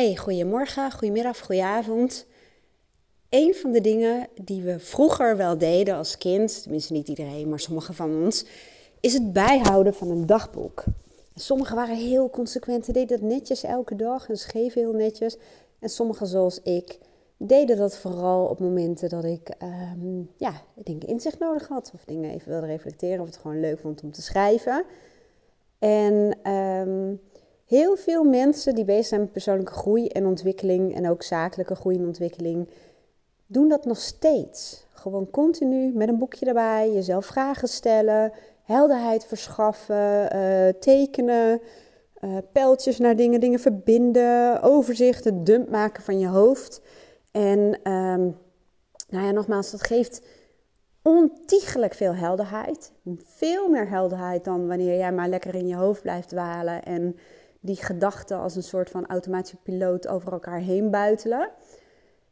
Hey, goedemorgen, goedemiddag, goedenavond. Een van de dingen die we vroeger wel deden als kind, tenminste niet iedereen, maar sommigen van ons, is het bijhouden van een dagboek. Sommigen waren heel consequent, deden dat netjes elke dag en schreven heel netjes. En sommigen zoals ik deden dat vooral op momenten dat ik, um, ja, denk inzicht nodig had. Of dingen even wilde reflecteren of het gewoon leuk vond om te schrijven. En um, heel veel mensen die bezig zijn met persoonlijke groei en ontwikkeling en ook zakelijke groei en ontwikkeling, doen dat nog steeds. Gewoon continu met een boekje erbij, jezelf vragen stellen, helderheid verschaffen, uh, tekenen, uh, pijltjes naar dingen, dingen verbinden, overzichten, dump maken van je hoofd. En um, nou ja, nogmaals, dat geeft ontiegelijk veel helderheid. Veel meer helderheid dan wanneer jij maar lekker in je hoofd blijft dwalen en die gedachten als een soort van automatische piloot over elkaar heen buitelen.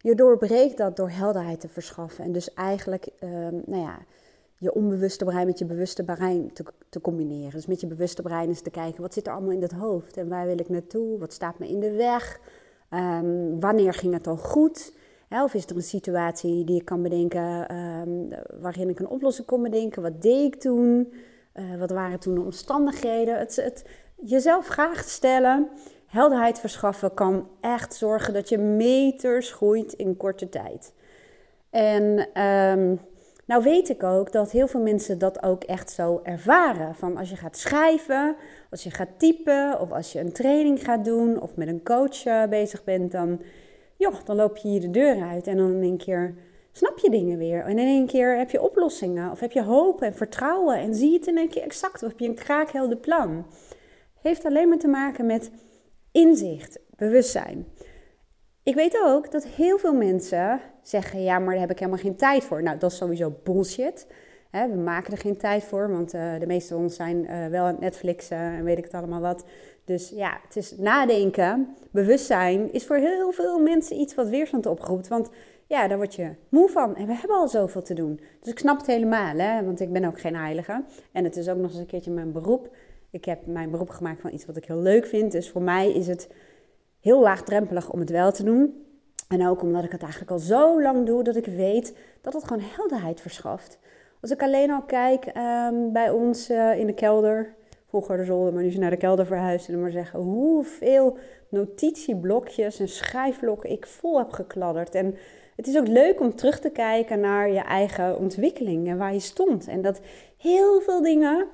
Je doorbreekt dat door helderheid te verschaffen. En dus eigenlijk, um, nou ja, je onbewuste brein met je bewuste brein te, te, combineren. Dus met je bewuste brein eens te kijken, wat zit er allemaal in dat hoofd? En waar wil ik naartoe? Wat staat me in de weg? Um, wanneer ging het dan goed? of is er een situatie die ik kan bedenken um, waarin ik een oplossing kon bedenken? Wat deed ik toen? Uh, wat waren toen de omstandigheden? Het, het, jezelf vragen stellen, helderheid verschaffen, kan echt zorgen dat je meters groeit in korte tijd. En um, nou weet ik ook dat heel veel mensen dat ook echt zo ervaren. Van als je gaat schrijven, als je gaat typen of als je een training gaat doen of met een coach uh, bezig bent, dan, joh, dan loop je hier de deur uit en dan in één keer snap je dingen weer. En in één keer heb je oplossingen of heb je hoop en vertrouwen en zie je het in één keer exact of heb je een kraakhelder plan heeft alleen maar te maken met inzicht, bewustzijn. Ik weet ook dat heel veel mensen zeggen: ja, maar daar heb ik helemaal geen tijd voor. Nou, dat is sowieso bullshit. we maken er geen tijd voor, want uh, de meeste van ons zijn uh, wel aan het Netflixen en weet ik het allemaal wat. Dus ja, het is nadenken, bewustzijn is voor heel veel mensen iets wat weerstand oproept. Want ja, daar word je moe van. En we hebben al zoveel te doen. Dus ik snap het helemaal, hè? want ik ben ook geen heilige. En het is ook nog eens een keertje mijn beroep. Ik heb mijn beroep gemaakt van iets wat ik heel leuk vind. Dus voor mij is het heel laagdrempelig om het wel te doen. En ook omdat ik het eigenlijk al zo lang doe dat ik weet dat het gewoon helderheid verschaft. Als ik alleen al kijk um, bij ons uh, in de kelder, vroeger de zolder, maar nu ze naar de kelder verhuisd, en maar zeggen hoeveel notitieblokjes en schrijfblokken ik vol heb gekladderd. En het is ook leuk om terug te kijken naar je eigen ontwikkeling en waar je stond. En dat heel veel dingen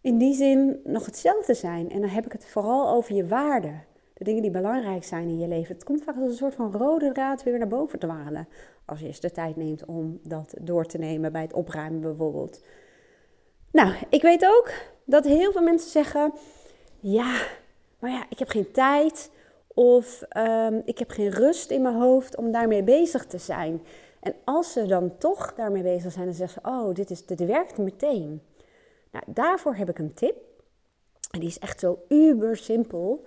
in die zin nog hetzelfde zijn. En dan heb ik het vooral over je waarden. De dingen die belangrijk zijn in je leven. Het komt vaak als een soort van rode draad weer naar boven te walen. Als je eens de tijd neemt om dat door te nemen bij het opruimen bijvoorbeeld. Nou, ik weet ook dat heel veel mensen zeggen: ja, maar ja, ik heb geen tijd. Of um, ik heb geen rust in mijn hoofd om daarmee bezig te zijn. En als ze dan toch daarmee bezig zijn, dan zeggen ze: oh, dit, is, dit werkt meteen. Nou, daarvoor heb ik een tip. En die is echt zo uber simpel.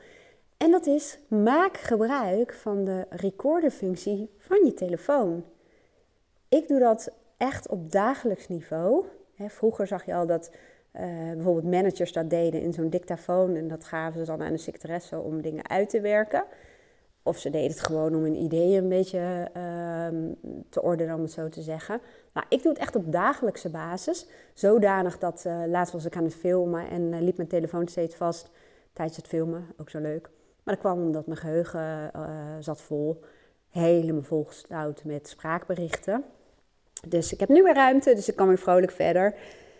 En dat is: maak gebruik van de recorderfunctie van je telefoon. Ik doe dat echt op dagelijks niveau. vroeger zag je al dat uh, bijvoorbeeld managers dat deden in zo'n dictafoon. En dat gaven ze dan aan de secretaresse om dingen uit te werken. Of ze deden het gewoon om hun ideeën een beetje uh, te ordenen, om het zo te zeggen. Nou, ik doe het echt op dagelijkse basis. Zodanig dat uh, laatst was ik aan het filmen en uh, liep mijn telefoon steeds vast tijdens het filmen. Ook zo leuk. Maar dat kwam omdat mijn geheugen uh, zat vol. Helemaal volgestouwd met spraakberichten. Dus ik heb nu weer ruimte, dus ik kan weer vrolijk verder.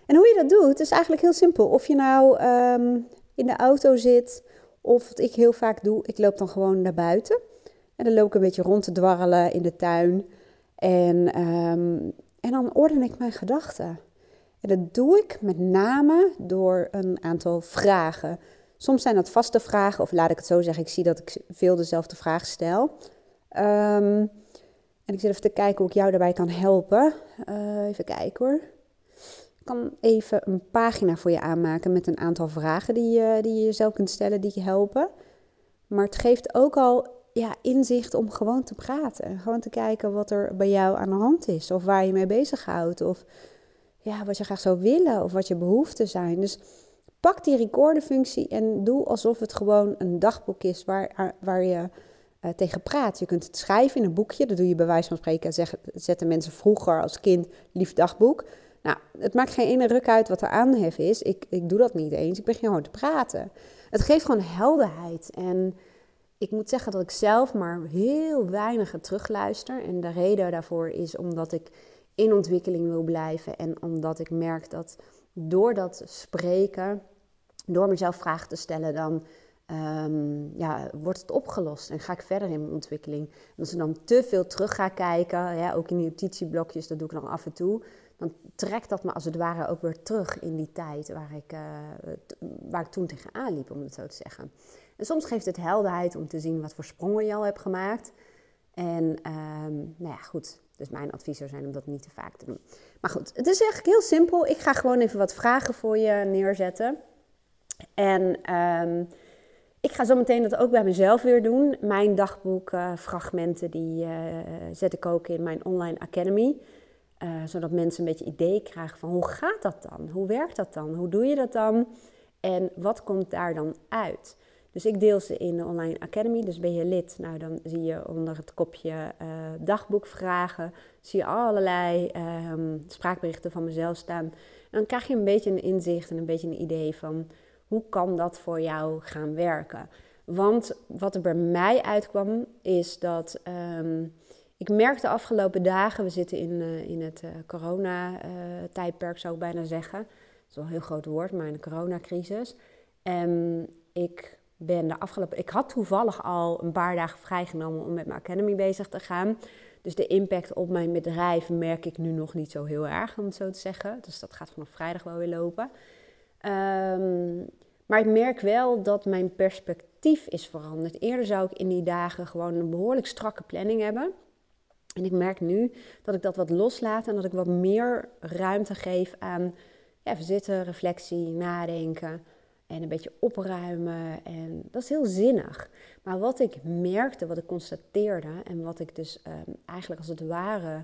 En hoe je dat doet, is eigenlijk heel simpel. Of je nou um, in de auto zit of wat ik heel vaak doe, ik loop dan gewoon naar buiten. En dan loop ik een beetje rond te dwarrelen in de tuin. En, um, en dan orden ik mijn gedachten. En dat doe ik met name door een aantal vragen. Soms zijn dat vaste vragen, of laat ik het zo zeggen, ik zie dat ik veel dezelfde vraag stel. Um, en ik zit even te kijken hoe ik jou daarbij kan helpen. Uh, even kijken hoor kan even een pagina voor je aanmaken met een aantal vragen die je, die je jezelf kunt stellen, die je helpen. Maar het geeft ook al ja, inzicht om gewoon te praten. Gewoon te kijken wat er bij jou aan de hand is. Of waar je mee bezighoudt. Of ja, wat je graag zou willen. Of wat je behoeften zijn. Dus pak die recorderfunctie en doe alsof het gewoon een dagboek is waar, waar je uh, tegen praat. Je kunt het schrijven in een boekje. Dat doe je bij wijze van spreken. Zeggen, zetten mensen vroeger als kind lief dagboek. Nou, het maakt geen ene ruk uit wat er aanhef is. Ik, ik doe dat niet eens. Ik begin gewoon te praten. Het geeft gewoon helderheid. En ik moet zeggen dat ik zelf maar heel weinig terugluister. En de reden daarvoor is omdat ik in ontwikkeling wil blijven. En omdat ik merk dat door dat spreken, door mezelf vragen te stellen, dan um, ja, wordt het opgelost en ga ik verder in mijn ontwikkeling. Als ik dan te veel terug ga kijken, ook in die notitieblokjes, dat doe ik dan af en toe, dan trekt dat me als het ware ook weer terug in die tijd waar ik, uh, waar ik toen tegenaan liep, om het zo te zeggen. En soms geeft het helderheid om te zien wat voor sprongen je al hebt gemaakt. En um, nou ja, goed, dus mijn advies zou zijn om dat niet te vaak te doen. Maar goed, het is eigenlijk heel simpel. Ik ga gewoon even wat vragen voor je neerzetten. En um, ik ga zo meteen dat ook bij mezelf weer doen. Mijn dagboekfragmenten uh, die uh, zet ik ook in mijn online academy. Uh, zodat mensen een beetje idee krijgen van hoe gaat dat dan? Hoe werkt dat dan? Hoe doe je dat dan? En wat komt daar dan uit? Dus ik deel ze in de Online Academy. Dus ben je lid, nou dan zie je onder het kopje uh, dagboekvragen, zie je allerlei um, spraakberichten van mezelf staan. En dan krijg je een beetje een inzicht en een beetje een idee van hoe kan dat voor jou gaan werken. Want wat er bij mij uitkwam is dat um, ik merkte de afgelopen dagen, we zitten in, uh, in het uh, corona-tijdperk zou ik bijna zeggen. Dat is wel een heel groot woord, maar in de coronacrisis. En ik ben de afgelopen. Ik had toevallig al een paar dagen vrijgenomen om met mijn academy bezig te gaan. Dus de impact op mijn bedrijf merk ik nu nog niet zo heel erg, om het zo te zeggen. Dus dat gaat vanaf vrijdag wel weer lopen. Um, maar ik merk wel dat mijn perspectief is veranderd. Eerder zou ik in die dagen gewoon een behoorlijk strakke planning hebben. En ik merk nu dat ik dat wat loslaat en dat ik wat meer ruimte geef aan ja, zitten, reflectie, nadenken en een beetje opruimen. En dat is heel zinnig. Maar wat ik merkte, wat ik constateerde en wat ik dus um, eigenlijk als het ware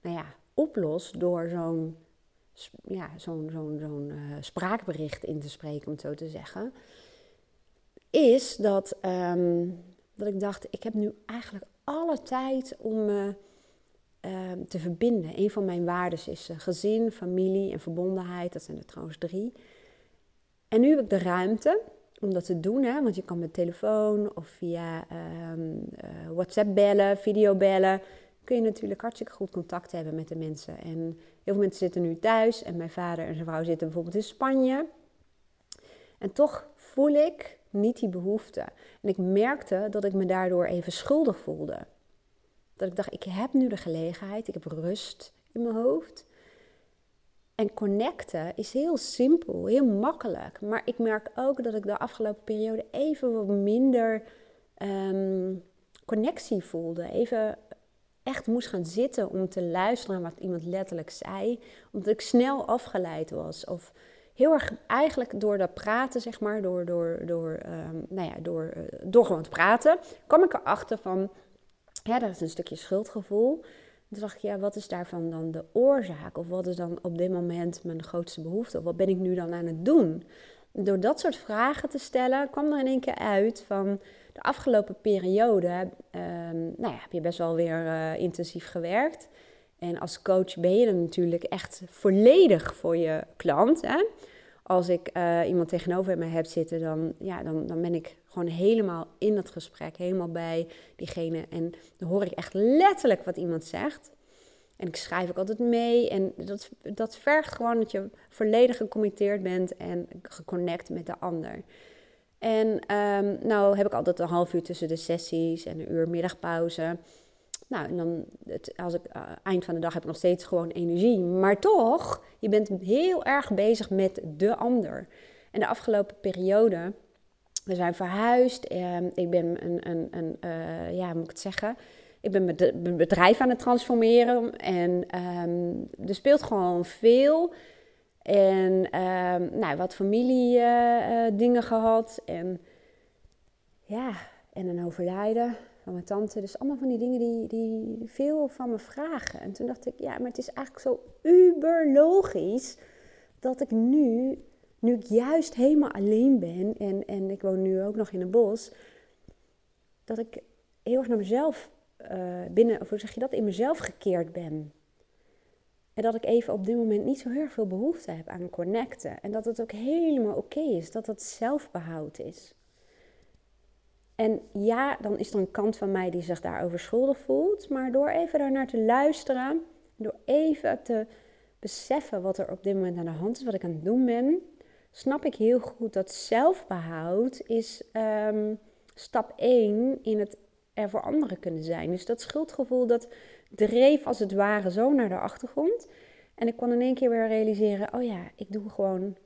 nou ja, oplos door zo'n ja, zo'n zo'n zo'n uh, spraakbericht in te spreken, om het zo te zeggen, is dat, um, dat ik dacht, ik heb nu eigenlijk alle tijd om me uh, te verbinden. Een van mijn waarden is uh, gezin, familie en verbondenheid. Dat zijn er trouwens drie. En nu heb ik de ruimte om dat te doen, hè? want je kan met telefoon of via um, WhatsApp bellen, video bellen kun je natuurlijk hartstikke goed contact hebben met de mensen. En heel veel mensen zitten nu thuis en mijn vader en zijn vrouw zitten bijvoorbeeld in Spanje. En toch voel ik niet die behoefte. En ik merkte dat ik me daardoor even schuldig voelde. Dat ik dacht, ik heb nu de gelegenheid, ik heb rust in mijn hoofd. En connecten is heel simpel, heel makkelijk. Maar ik merk ook dat ik de afgelopen periode even wat minder um, connectie voelde. Even echt moest gaan zitten om te luisteren naar wat iemand letterlijk zei. Omdat ik snel afgeleid was. Of heel erg eigenlijk door dat praten, zeg maar, door, door, door, um, nou ja, door, uh, door gewoon te praten, kwam ik erachter van, ja, dat is een stukje schuldgevoel. Toen dacht ik, ja, wat is daarvan dan de oorzaak? Of wat is dan op dit moment mijn grootste behoefte? Of wat ben ik nu dan aan het doen? Door dat soort vragen te stellen, kwam er in één keer uit van de afgelopen periode um, nou ja, heb je best wel weer uh, intensief gewerkt. En als coach ben je er natuurlijk echt volledig voor je klant. Hè? Als ik uh, iemand tegenover me heb zitten, dan, ja, dan, dan ben ik gewoon helemaal in het gesprek, helemaal bij diegene. En dan hoor ik echt letterlijk wat iemand zegt. En ik schrijf ook altijd mee. En dat, dat vergt gewoon dat je volledig gecommitteerd bent en geconnect met de ander. En um, nou heb ik altijd een half uur tussen de sessies en een uur middagpauze. Nou, en dan, het, als ik uh, eind van de dag heb ik nog steeds gewoon energie. Maar toch, je bent heel erg bezig met de ander. En de afgelopen periode, we zijn verhuisd. Uh, ik ben een, een, een uh, ja, moet ik het zeggen? Ik ben mijn bedrijf aan het transformeren. En um, er speelt gewoon veel. En um, nou, wat familiedingen uh, gehad. En ja, en een overlijden van mijn tante. Dus allemaal van die dingen die, die veel van me vragen. En toen dacht ik, ja, maar het is eigenlijk zo uber logisch dat ik nu, nu ik juist helemaal alleen ben en, en ik woon nu ook nog in een bos, dat ik heel erg naar mezelf uh, binnen, of hoe zeg je dat, in mezelf gekeerd ben. En dat ik even op dit moment niet zo heel veel behoefte heb aan connecten. En dat het ook helemaal oké is, dat het zelfbehoud is. En ja, dan is er een kant van mij die zich daarover schuldig voelt. Maar door even daarnaar te luisteren, door even te beseffen wat er op dit moment aan de hand is, wat ik aan het doen ben, snap ik heel goed dat zelfbehoud is um, stap 1 in het er voor anderen kunnen zijn. Dus dat schuldgevoel, dat dreef als het ware zo naar de achtergrond. En ik kon in één keer weer realiseren, oh ja, ik doe gewoon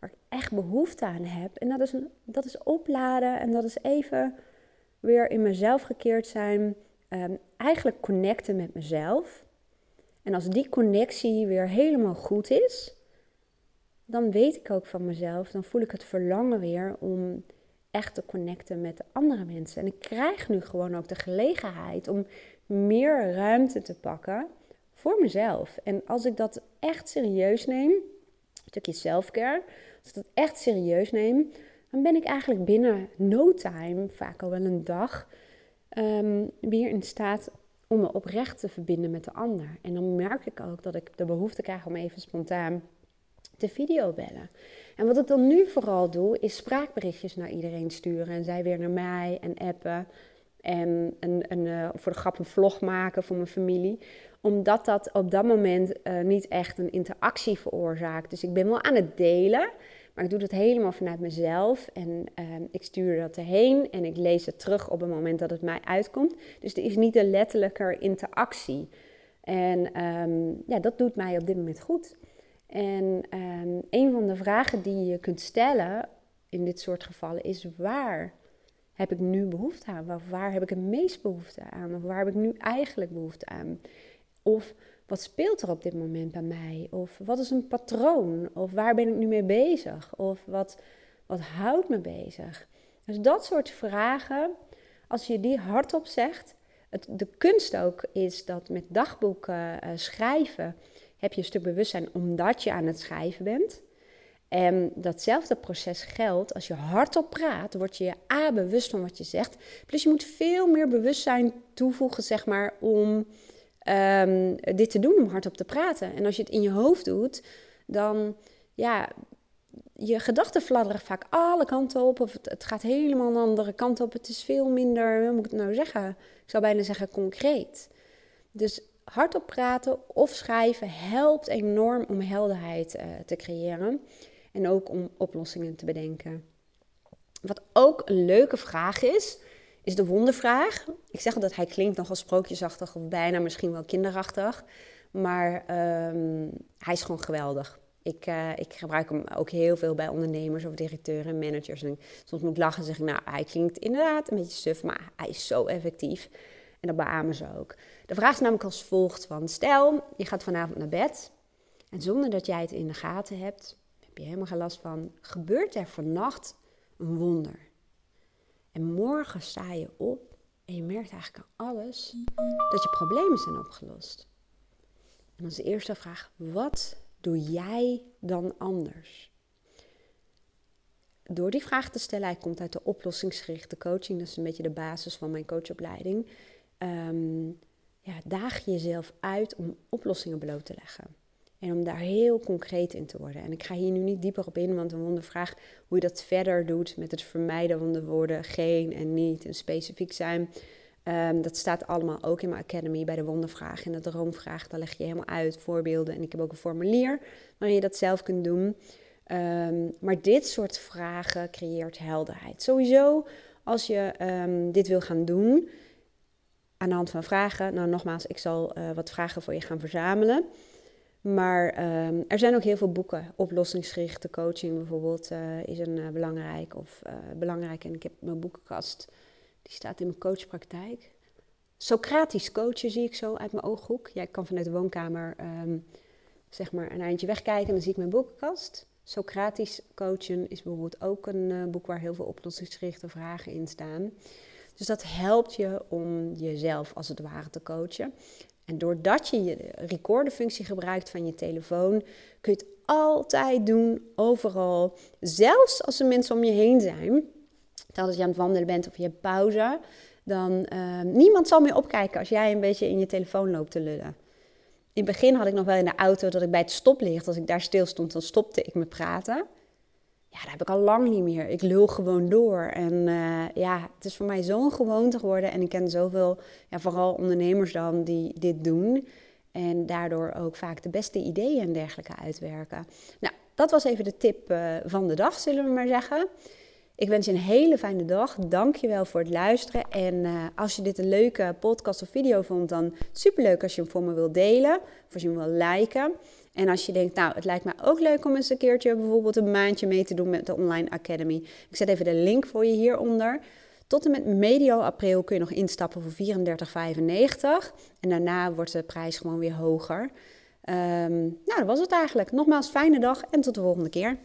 waar ik echt behoefte aan heb. En dat is, een, dat is opladen en dat is even weer in mezelf gekeerd zijn. Um, eigenlijk connecten met mezelf. En als die connectie weer helemaal goed is, dan weet ik ook van mezelf, dan voel ik het verlangen weer om echt te connecten met de andere mensen. En ik krijg nu gewoon ook de gelegenheid om meer ruimte te pakken voor mezelf. En als ik dat echt serieus neem, een stukje selfcare, als ik dat echt serieus neem, dan ben ik eigenlijk binnen no time, vaak al wel een dag, um, weer in staat om me oprecht te verbinden met de ander. En dan merk ik ook dat ik de behoefte krijg om even spontaan te videobellen. En wat ik dan nu vooral doe, is spraakberichtjes naar iedereen sturen. En zij weer naar mij en appen. En een, een, uh, voor de grap een vlog maken voor mijn familie. Omdat dat op dat moment uh, niet echt een interactie veroorzaakt. Dus ik ben wel aan het delen. Maar ik doe het helemaal vanuit mezelf. En uh, ik stuur dat erheen. En ik lees het terug op het moment dat het mij uitkomt. Dus er is niet een letterlijke interactie. En um, ja, dat doet mij op dit moment goed. En um, een van de vragen die je kunt stellen in dit soort gevallen is: waar heb ik nu behoefte aan? Of waar heb ik het meest behoefte aan? Of waar heb ik nu eigenlijk behoefte aan? Of wat speelt er op dit moment bij mij? Of wat is een patroon? Of waar ben ik nu mee bezig? Of wat, wat houdt me bezig? Dus dat soort vragen, als je die hardop zegt. Het, de kunst ook is dat met dagboeken uh, schrijven heb je een stuk bewustzijn omdat je aan het schrijven bent. En datzelfde proces geldt als je hardop praat, word je je A bewust van wat je zegt. Plus je moet veel meer bewustzijn toevoegen, zeg maar, om um, dit te doen, om hardop te praten. En als je het in je hoofd doet, dan ja, je gedachten fladderen vaak alle kanten op. Of het, gaat helemaal een andere kant op. Het is veel minder, hoe moet ik het nou zeggen? Ik zou bijna zeggen concreet. Dus hardop praten of schrijven helpt enorm om helderheid uh, te creëren. En ook om oplossingen te bedenken. Wat ook een leuke vraag is, is de wondervraag. Ik zeg dat hij klinkt nogal sprookjesachtig of bijna misschien wel kinderachtig. Maar um, hij is gewoon geweldig. Ik, uh, ik, gebruik hem ook heel veel bij ondernemers of directeuren en managers. En soms moet ik lachen en zeg ik, nou, hij klinkt inderdaad een beetje suf, maar hij is zo effectief. En dat beamen ze ook. De vraag is namelijk als volgt van, stel, je gaat vanavond naar bed en zonder dat jij het in de gaten hebt, heb je helemaal geen last van, gebeurt er vannacht een wonder. En morgen sta je op en je merkt eigenlijk aan alles dat je problemen zijn opgelost. En dan is de eerste vraag, wat doe jij dan anders? Door die vraag te stellen, hij komt uit de oplossingsgerichte coaching, dat is een beetje de basis van mijn coachopleiding um, ja, daag je jezelf uit om oplossingen bloot te leggen. En om daar heel concreet in te worden. En ik ga hier nu niet dieper op in, want een wondervraag hoe je dat verder doet met het vermijden van de woorden geen en niet en specifiek zijn. Um, dat staat allemaal ook in mijn academy bij de wondervraag en de droomvraag. Daar leg je helemaal uit, voorbeelden. En ik heb ook een formulier waarin je dat zelf kunt doen. Um, maar dit soort vragen creëert helderheid. Sowieso, als je um, dit wil gaan doen, aan de hand van vragen. Nou, nogmaals, ik zal uh, wat vragen voor je gaan verzamelen. Maar um, er zijn ook heel veel boeken. Oplossingsgerichte coaching bijvoorbeeld uh, is een uh, belangrijk. Of belangrijk. En ik heb mijn boekenkast, die staat in mijn coachpraktijk. Socratisch coachen zie ik zo uit mijn ooghoek. Jij kan vanuit de woonkamer um, zeg maar een eindje wegkijken en dan zie ik mijn boekenkast. Socratisch coachen is bijvoorbeeld ook een boek waar heel veel oplossingsgerichte vragen in staan. Dus dat helpt je om jezelf als het ware te coachen. En doordat je je recorderfunctie gebruikt van je telefoon, kun je het altijd doen, overal. Zelfs als er mensen om je heen zijn. Dat je aan het wandelen bent of je hebt pauze. dan uh, niemand zal meer opkijken als jij een beetje in je telefoon loopt te lullen. In het begin had ik nog wel in de auto dat ik bij het stoplicht, als ik daar stil stond, dan stopte ik met praten. Ja, dat heb ik al lang niet meer. Ik lul gewoon door. En uh, ja, het is voor mij zo'n gewoonte geworden. En ik ken zoveel, ja, vooral ondernemers dan, die dit doen. En daardoor ook vaak de beste ideeën en dergelijke uitwerken. Nou, dat was even de tip uh, van de dag, zullen we maar zeggen. Ik wens je een hele fijne dag. Dank je wel voor het luisteren. En uh, als je dit een leuke podcast of video vond, dan superleuk als je hem voor me wilt delen. Of als je hem wil liken. En als je denkt, nou, het lijkt mij ook leuk om eens een keertje bijvoorbeeld een maandje mee te doen met de Online Academy. Ik zet even de link voor je hieronder. Tot en met medio april kun je nog instappen voor 34,95. En daarna wordt de prijs gewoon weer hoger. Um, nou, dat was het eigenlijk. Nogmaals, fijne dag en tot de volgende keer.